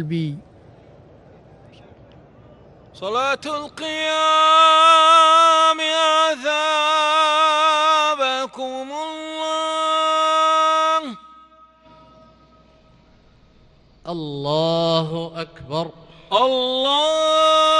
قلبي. صلاة القيام أثابكم الله. الله أكبر. الله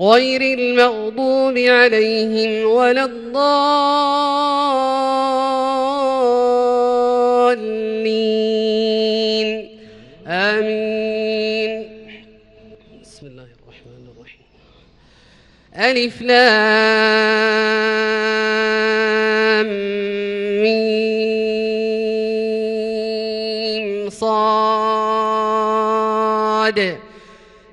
غير المغضوب عليهم ولا الضالين. آمين. بسم الله الرحمن الرحيم. ألف لام ميم صاد.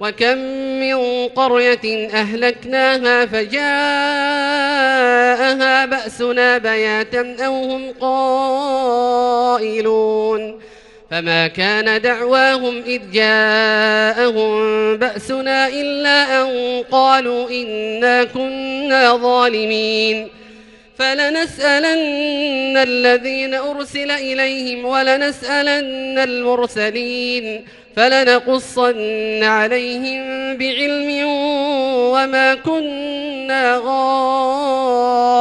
وكم من قرية أهلكناها فجاءها بأسنا بياتا أو هم قائلون فما كان دعواهم إذ جاءهم بأسنا إلا أن قالوا إنا كنا ظالمين فلنسألن الذين أرسل إليهم ولنسألن المرسلين فلنقصن عليهم بعلم وما كنا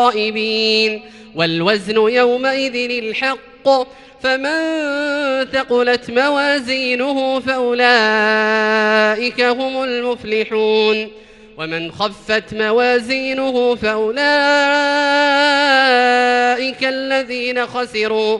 غائبين. والوزن يومئذ الحق فمن ثقلت موازينه فأولئك هم المفلحون. ومن خفت موازينه فأولئك الذين خسروا.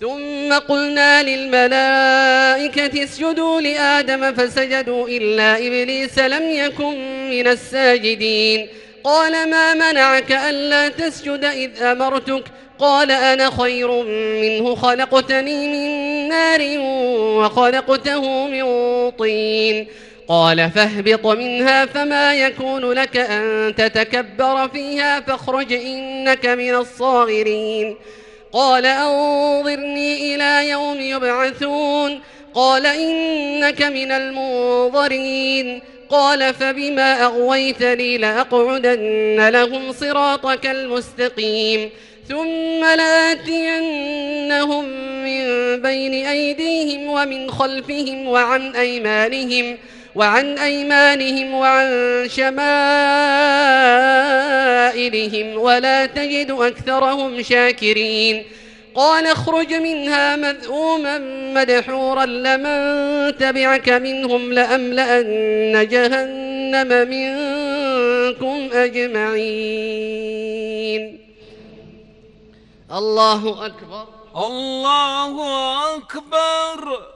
ثم قلنا للملائكة اسجدوا لآدم فسجدوا إلا إبليس لم يكن من الساجدين. قال ما منعك ألا تسجد إذ أمرتك؟ قال أنا خير منه خلقتني من نار وخلقته من طين. قال فاهبط منها فما يكون لك أن تتكبر فيها فاخرج إنك من الصاغرين. قال أنظرني إلى يوم يبعثون. قال إنك من المنظرين. قال فبما أغويتني لأقعدن لهم صراطك المستقيم. ثم لآتينهم من بين أيديهم ومن خلفهم وعن أيمانهم. وعن أيمانهم وعن شمائلهم ولا تجد أكثرهم شاكرين قال اخرج منها مذءوما مدحورا لمن تبعك منهم لأملأن جهنم منكم أجمعين. الله أكبر. الله أكبر.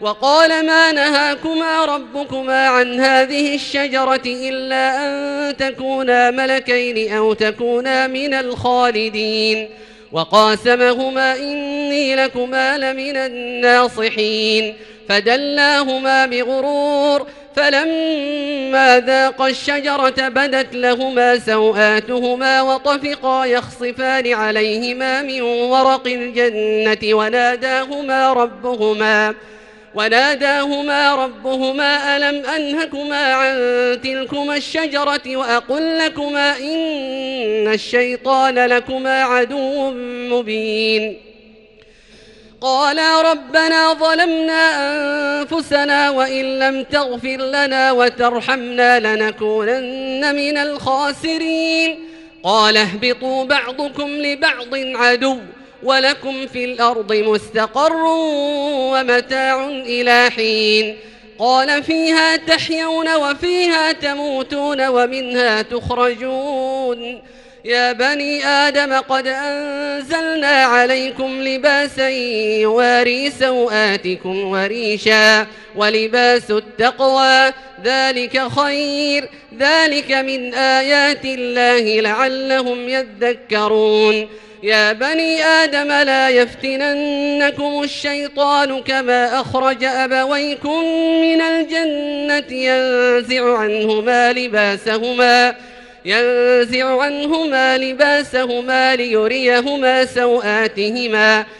وقال ما نهاكما ربكما عن هذه الشجرة إلا أن تكونا ملكين أو تكونا من الخالدين. وقاسمهما إني لكما لمن الناصحين. فدلاهما بغرور فلما ذاقا الشجرة بدت لهما سوآتهما وطفقا يخصفان عليهما من ورق الجنة وناداهما ربهما. وناداهما ربهما ألم أنهكما عن تلكما الشجرة وأقل لكما إن الشيطان لكما عدو مبين. قالا ربنا ظلمنا أنفسنا وإن لم تغفر لنا وترحمنا لنكونن من الخاسرين. قال اهبطوا بعضكم لبعض عدو. ولكم في الأرض مستقر ومتاع إلى حين. قال فيها تحيون وفيها تموتون ومنها تخرجون. يا بني آدم قد أنزلنا عليكم لباسا يواري سوآتكم وريشا ولباس التقوى. ذلك خير. ذلك من آيات الله لعلهم يذكرون. يا بني آدم لا يفتننكم الشيطان كما أخرج أبويكم من الجنة ينزع عنهما لباسهما ينزع عنهما لباسهما ليريهما سوآتهما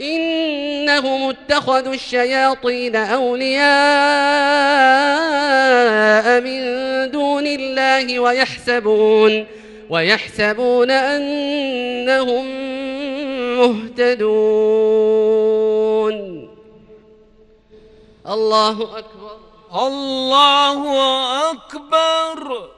إنهم اتخذوا الشياطين أولياء من دون الله ويحسبون ويحسبون أنهم مهتدون. الله أكبر. الله أكبر.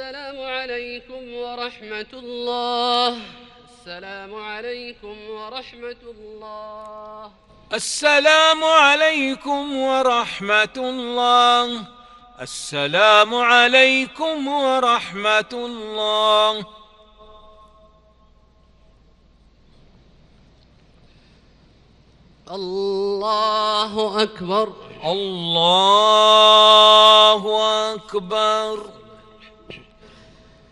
السلام عليكم ورحمة الله. السلام عليكم ورحمة الله. السلام عليكم ورحمة الله. السلام عليكم ورحمة الله. الله أكبر. الله أكبر.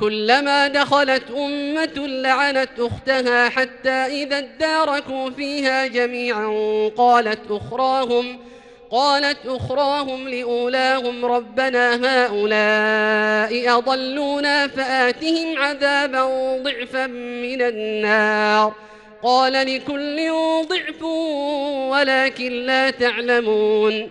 كلما دخلت أمة لعنت أختها حتى إذا اداركوا فيها جميعا قالت أخراهم قالت أخراهم لأولاهم ربنا هؤلاء أضلونا فآتهم عذابا ضعفا من النار. قال لكل ضعف ولكن لا تعلمون.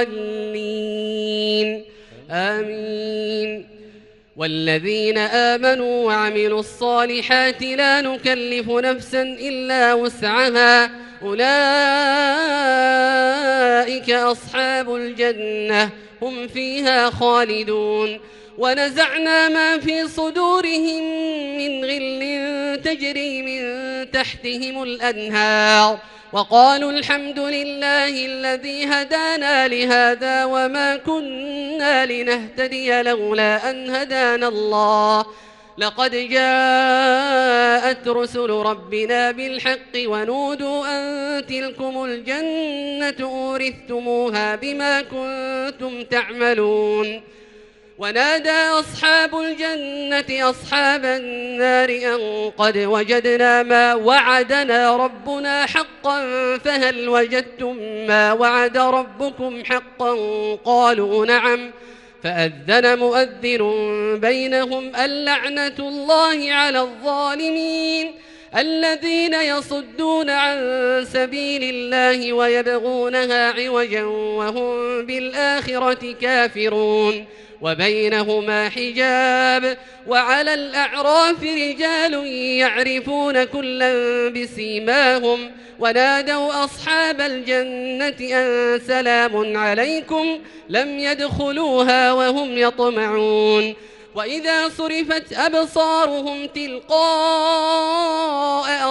الضالين. آمين. والذين آمنوا وعملوا الصالحات لا نكلف نفسا إلا وسعها. أولئك أصحاب الجنة. هم فيها خالدون. ونزعنا ما في صدورهم من غل تجري من تحتهم الأنهار. وقالوا الحمد لله الذي هدانا لهذا وما كنا لنهتدي لولا أن هدانا الله. لقد جاءت رسل ربنا بالحق ونودوا أن تلكم الجنة أورثتموها بما كنتم تعملون. ونادى أصحاب الجنة أصحاب النار أن قد وجدنا ما وعدنا ربنا حقا فهل وجدتم ما وعد ربكم حقا؟ قالوا نعم. فأذن مؤذن بينهم اللعنة الله على الظالمين الذين يصدون عن سبيل الله ويبغونها عوجا وهم بالآخرة كافرون. وبينهما حجاب وعلى الأعراف رجال يعرفون كلا بسيماهم ونادوا أصحاب الجنة أن سلام عليكم لم يدخلوها وهم يطمعون وإذا صرفت أبصارهم تلقاء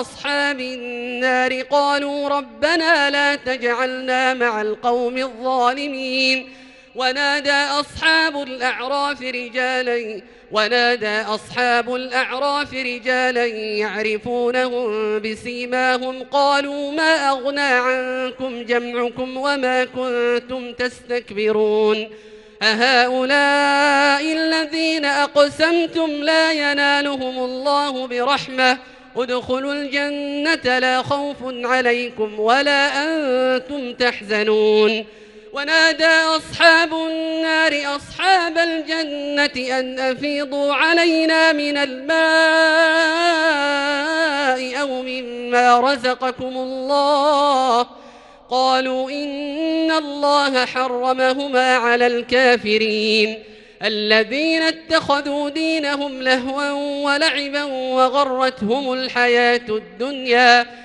أصحاب النار قالوا ربنا لا تجعلنا مع القوم الظالمين ونادى أصحاب الأعراف رجالا ونادى أصحاب الأعراف رجالا يعرفونهم بسيماهم قالوا ما أغنى عنكم جمعكم وما كنتم تستكبرون؟ أهؤلاء الذين أقسمتم لا ينالهم الله برحمة. ادخلوا الجنة لا خوف عليكم ولا أنتم تحزنون. ونادى أصحاب النار أصحاب الجنة أن أفيضوا علينا من الماء أو مما رزقكم الله. قالوا إن الله حرمهما على الكافرين. الذين اتخذوا دينهم لهوا ولعبا وغرتهم الحياة الدنيا.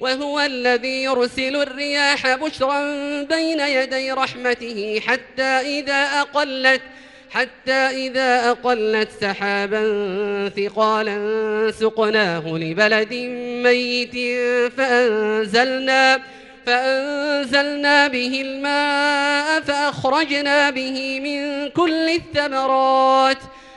وهو الذي يرسل الرياح بشرا بين يدي رحمته حتى إذا أقلت حتى إذا أقلت سحابا ثقالا سقناه لبلد ميت فأنزلنا فأنزلنا به الماء فأخرجنا به من كل الثمرات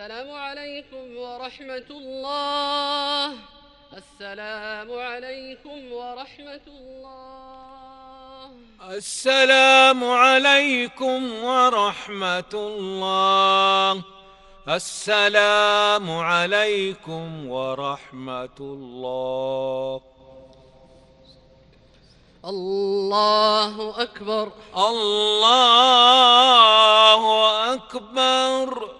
السلام عليكم ورحمة الله. السلام عليكم ورحمة الله. السلام عليكم ورحمة الله. السلام عليكم ورحمة الله. الله أكبر. الله أكبر.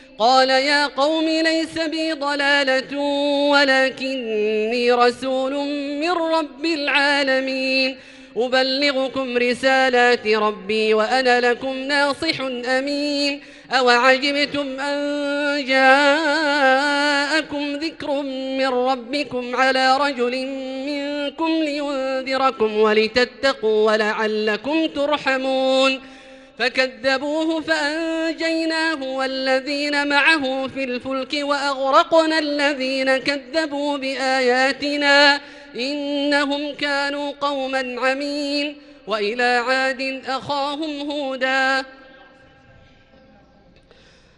قال يا قوم ليس بي ضلالة ولكني رسول من رب العالمين. أبلغكم رسالات ربي وأنا لكم ناصح أمين. أوعجبتم أن جاءكم ذكر من ربكم على رجل منكم لينذركم ولتتقوا ولعلكم ترحمون. فكذبوه فأنجيناه والذين معه في الفلك وأغرقنا الذين كذبوا بآياتنا إنهم كانوا قوما عمين وإلى عاد أخاهم هودا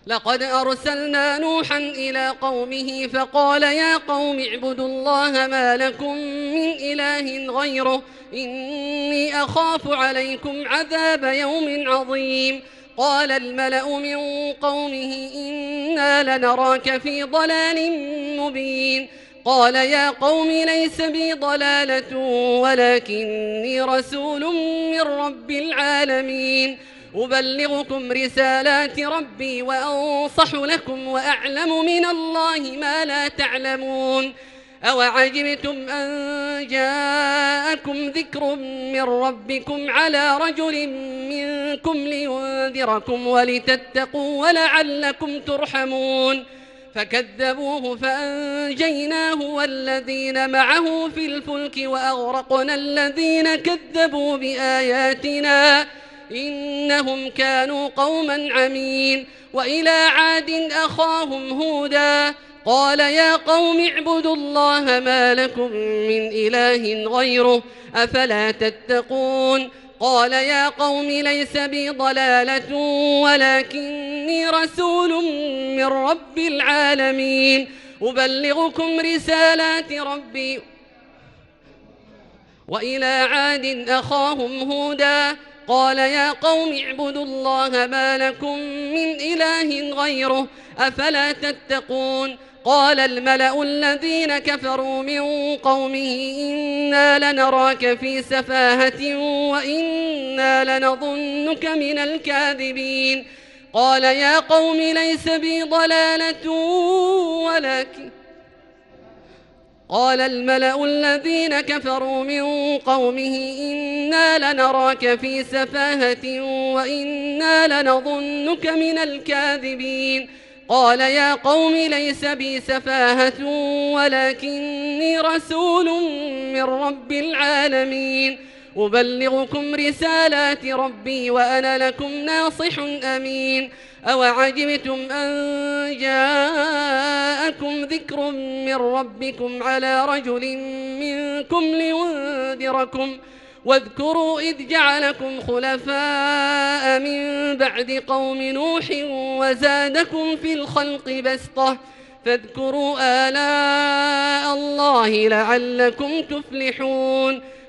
لقد أرسلنا نوحا إلى قومه فقال يا قوم اعبدوا الله ما لكم من إله غيره إني أخاف عليكم عذاب يوم عظيم. قال الملأ من قومه إنا لنراك في ضلال مبين. قال يا قوم ليس بي ضلالة ولكني رسول من رب العالمين. أبلغكم رسالات ربي وأنصح لكم وأعلم من الله ما لا تعلمون. أوعجبتم أن جاءكم ذكر من ربكم على رجل منكم لينذركم ولتتقوا ولعلكم ترحمون. فكذبوه فأنجيناه والذين معه في الفلك وأغرقنا الذين كذبوا بآياتنا. إنهم كانوا قوما عمين. وإلى عاد أخاهم هودا. قال يا قوم اعبدوا الله ما لكم من إله غيره أفلا تتقون؟ قال يا قوم ليس بي ضلالة ولكني رسول من رب العالمين. أبلغكم رسالات ربي. وإلى عاد أخاهم هودا. قال يا قوم اعبدوا الله ما لكم من إله غيره أفلا تتقون؟ قال الملأ الذين كفروا من قومه إنا لنراك في سفاهة وإنا لنظنك من الكاذبين. قال يا قوم ليس بي ضلالة ولكن قال الملأ الذين كفروا من قومه إنا لنراك في سفاهة وإنا لنظنك من الكاذبين. قال يا قوم ليس بي سفاهة ولكني رسول من رب العالمين. أبلغكم رسالات ربي وأنا لكم ناصح أمين. أوعجبتم أن جاءكم ذكر من ربكم على رجل منكم لينذركم واذكروا إذ جعلكم خلفاء من بعد قوم نوح وزادكم في الخلق بسطة فاذكروا آلاء الله لعلكم تفلحون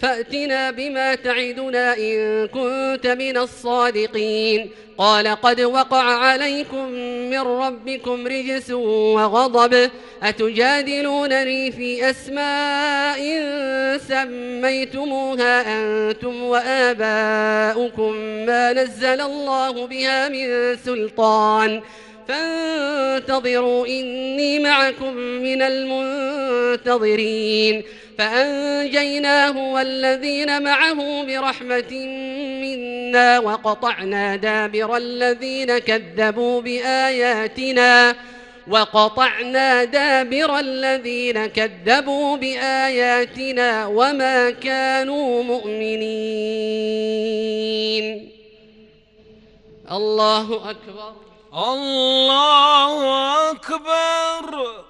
فأتنا بما تعدنا إن كنت من الصادقين. قال قد وقع عليكم من ربكم رجس وغضب. أتجادلونني في أسماء سميتموها أنتم وآباؤكم ما نزل الله بها من سلطان. فانتظروا إني معكم من المنتظرين. فأنجيناه والذين معه برحمة منا وقطعنا دابر الذين كذبوا بآياتنا وقطعنا دابر الذين كذبوا بآياتنا وما كانوا مؤمنين. الله أكبر. الله أكبر.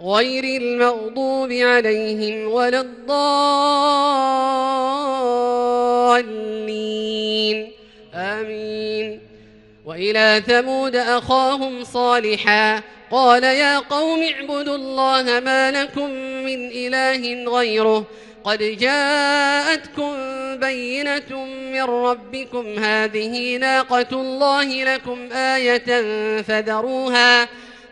غير المغضوب عليهم ولا الضالين. آمين. وإلى ثمود أخاهم صالحا قال يا قوم اعبدوا الله ما لكم من إله غيره. قد جاءتكم بينة من ربكم. هذه ناقة الله لكم آية فذروها.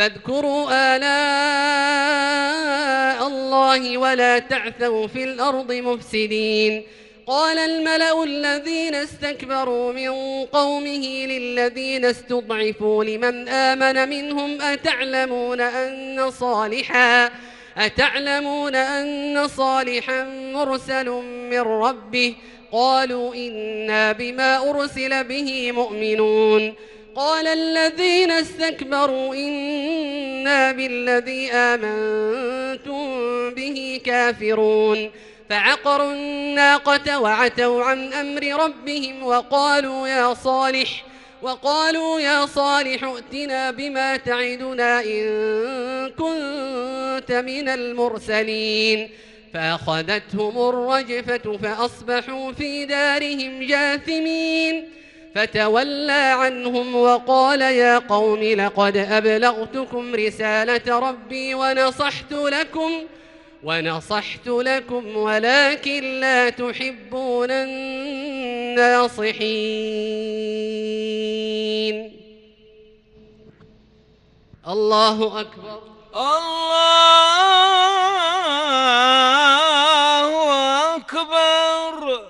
فاذكروا آلاء الله ولا تعثوا في الأرض مفسدين. قال الملأ الذين استكبروا من قومه للذين استضعفوا لمن آمن منهم أتعلمون أن صالحا أتعلمون أن صالحا مرسل من ربه؟ قالوا إنا بما أرسل به مؤمنون. قال الذين استكبروا إنا بالذي آمنتم به كافرون. فعقروا الناقة وعتوا عن أمر ربهم وقالوا يا صالح وقالوا يا صالح ائتنا بما تعدنا إن كنت من المرسلين. فأخذتهم الرجفة فأصبحوا في دارهم جاثمين. فتولى عنهم وقال يا قوم لقد أبلغتكم رسالة ربي ونصحت لكم ونصحت لكم ولكن لا تحبون الناصحين. الله أكبر. الله أكبر.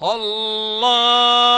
Allah。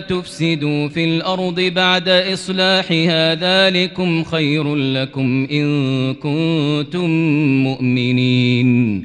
تفسدوا في الأرض بعد إصلاحها ذلكم خير لكم إن كنتم مؤمنين.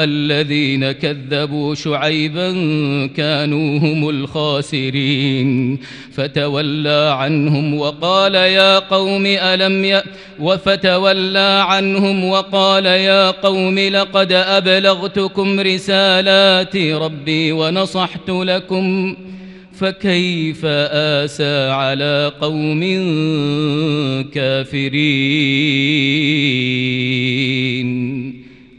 الذين كذبوا شعيبا كانوا هم الخاسرين. فتولى عنهم وقال يا قوم ألم ي... وفتولى عنهم وقال يا قوم لقد أبلغتكم رسالات ربي ونصحت لكم فكيف آسى على قوم كافرين؟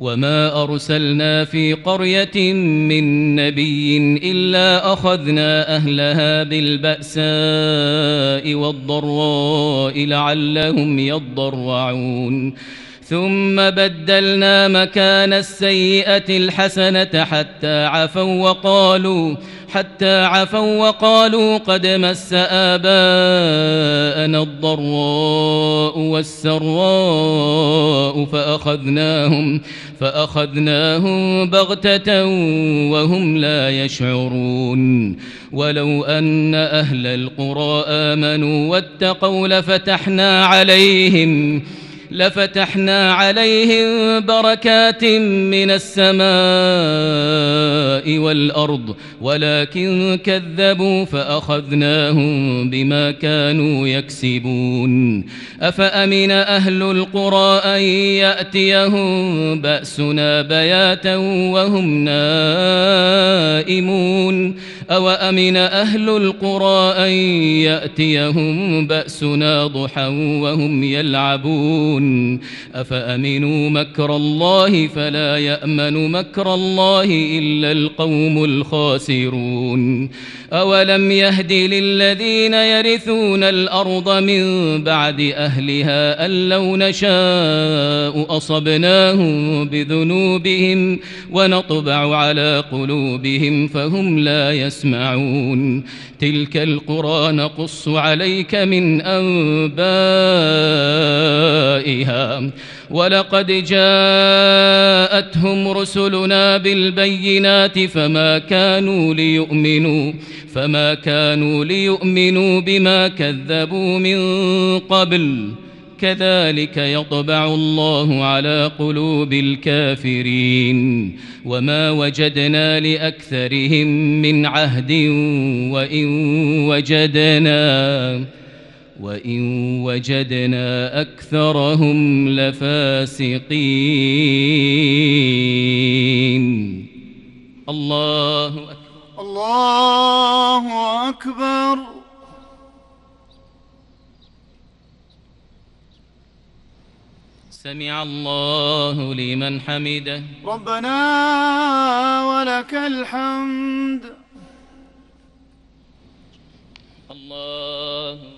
وما أرسلنا في قرية من نبي إلا أخذنا أهلها بالبأساء والضراء لعلهم يضرعون ثم بدلنا مكان السيئة الحسنة حتى عفوا وقالوا حتى عفوا وقالوا قد مس آباءنا الضراء والسراء فأخذناهم فأخذناهم بغتة وهم لا يشعرون ولو أن أهل القرى آمنوا واتقوا لفتحنا عليهم لفتحنا عليهم بركات من السماء والأرض ولكن كذبوا فأخذناهم بما كانوا يكسبون. أفأمن أهل القرى أن يأتيهم بأسنا بياتا وهم نائمون؟ أوأمن أهل القرى أن يأتيهم بأسنا ضحى وهم يلعبون؟ أفأمنوا مكر الله فلا يأمن مكر الله إلا القوم الخاسرون؟ أولم يهد للذين يرثون الأرض من بعد أهلها أن لو نشاء أصبناهم بذنوبهم ونطبع على قلوبهم فهم لا يسمعون. تلك القرى نقص عليك من أنبائها ولقد جاءتهم رسلنا بالبينات فما كانوا ليؤمنوا فما كانوا ليؤمنوا بما كذبوا من قبل. كذلك يطبع الله على قلوب الكافرين. وما وجدنا لأكثرهم من عهد وإن وجدنا وإن وجدنا أكثرهم لفاسقين. الله أكبر. الله أكبر. سمع الله لمن حمده. ربنا ولك الحمد. الله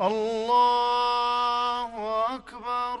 الله أكبر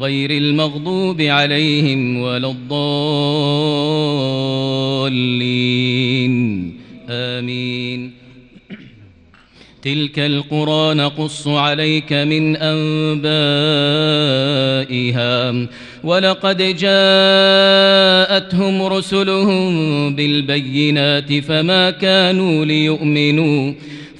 غير المغضوب عليهم ولا الضالين. آمين. تلك القرى نقص عليك من أنبائها. ولقد جاءتهم رسلهم بالبينات فما كانوا ليؤمنوا.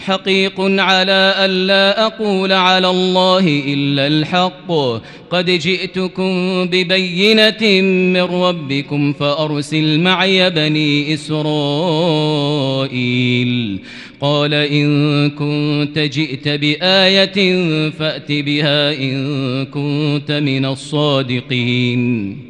حقيق على ألا أقول على الله إلا الحق. قد جئتكم ببينة من ربكم فأرسل معي بني إسرائيل. قال إن كنت جئت بآية فأت بها إن كنت من الصادقين.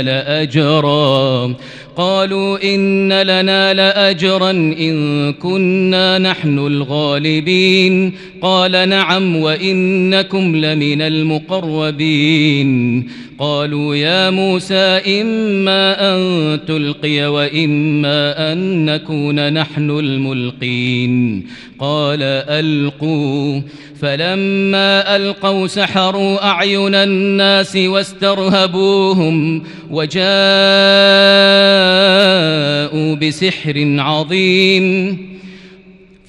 لأجرا. قالوا إن لنا لأجرا إن كنا نحن الغالبين. قال نعم وإنكم لمن المقربين. قالوا يا موسى إما أن تلقي وإما أن نكون نحن الملقين. قال ألقوا. فلما ألقوا سحروا أعين الناس واسترهبوهم وجاءوا بسحر عظيم.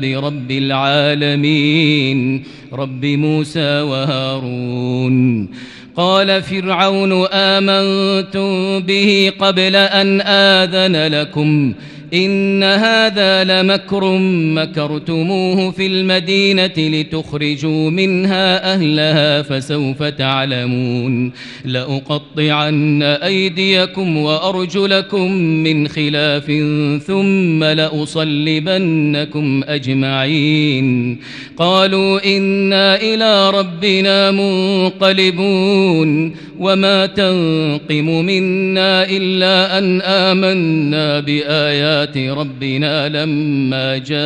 برب العالمين. رب موسى وهارون. قال فرعون آمنتم به قبل أن آذن لكم. إن هذا لمكر مكرتموه في المدينة لتخرجوا منها أهلها فسوف تعلمون. لأقطعن أيديكم وأرجلكم من خلاف ثم لأصلبنكم أجمعين. قالوا إنا إلى ربنا منقلبون. وما تنقم منا إلا أن آمنا بآيات ربنا لما جاءتنا.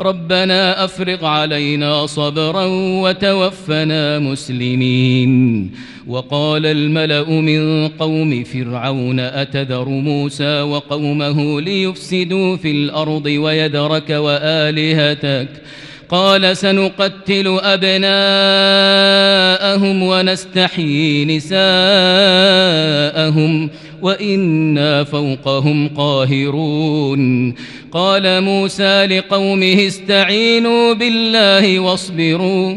ربنا أفرغ علينا صبرا وتوفنا مسلمين. وقال الملأ من قوم فرعون أتذر موسى وقومه ليفسدوا في الأرض ويدرك وآلهتك؟ قال سنقتل أبناءهم ونستحيي نساءهم وإنا فوقهم قاهرون. قال موسى لقومه استعينوا بالله واصبروا.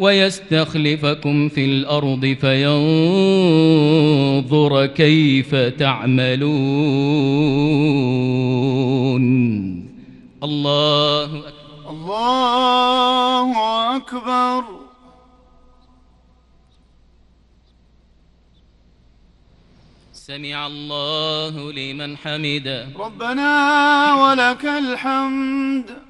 ويستخلفكم في الأرض فينظر كيف تعملون. الله أكبر. الله أكبر. سمع الله لمن حمده. ربنا ولك الحمد.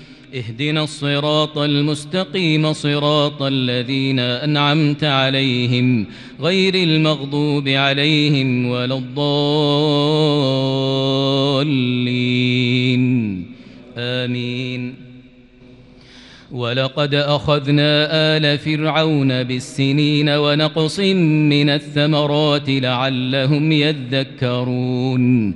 اهدنا الصراط المستقيم صراط الذين أنعمت عليهم غير المغضوب عليهم ولا الضالين. آمين. ولقد أخذنا آل فرعون بالسنين ونقص من الثمرات لعلهم يذكرون.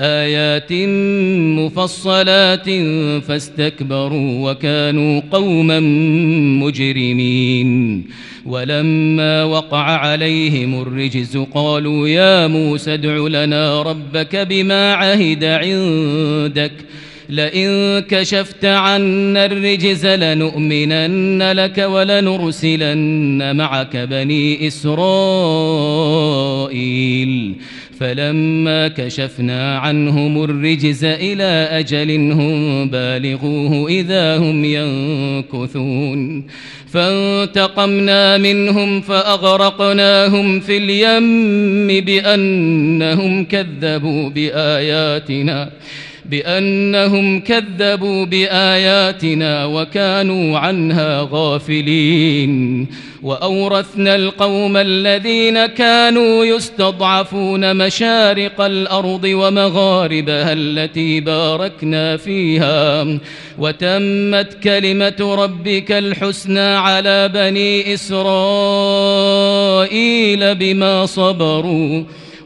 آيات مفصلات فاستكبروا وكانوا قوما مجرمين. ولما وقع عليهم الرجز قالوا يا موسى ادع لنا ربك بما عهد عندك. لئن كشفت عنا الرجز لنؤمنن لك ولنرسلن معك بني إسرائيل. فلما كشفنا عنهم الرجز إلى أجل هم بالغوه إذا هم ينكثون. فانتقمنا منهم فأغرقناهم في اليم بأنهم كذبوا بآياتنا. بأنهم كذبوا بآياتنا وكانوا عنها غافلين. وأورثنا القوم الذين كانوا يستضعفون مشارق الأرض ومغاربها التي باركنا فيها. وتمت كلمة ربك الحسنى على بني إسرائيل بما صبروا.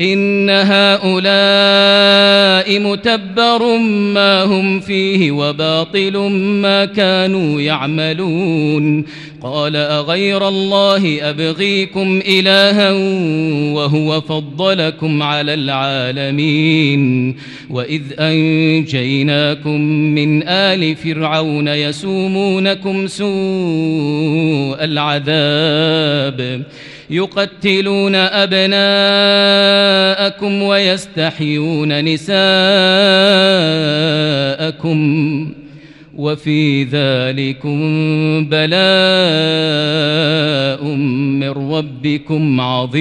إن هؤلاء متبر ما هم فيه وباطل ما كانوا يعملون قال أغير الله أبغيكم إلها وهو فضلكم على العالمين وإذ أنجيناكم من آل فرعون يسومونكم سوء العذاب يقتلون أبناءكم ويستحيون نساءكم وفي ذلكم بلاء من ربكم عظيم.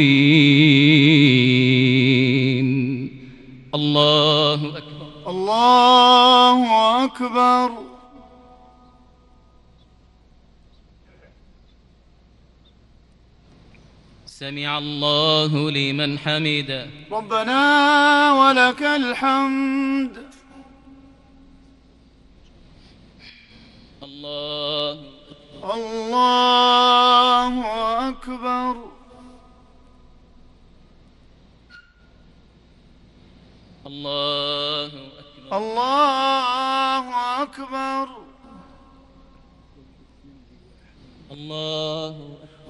الله أكبر. الله أكبر. سمع الله لمن حمده ربنا ولك الحمد. الله. الله أكبر. الله أكبر. الله أكبر. الله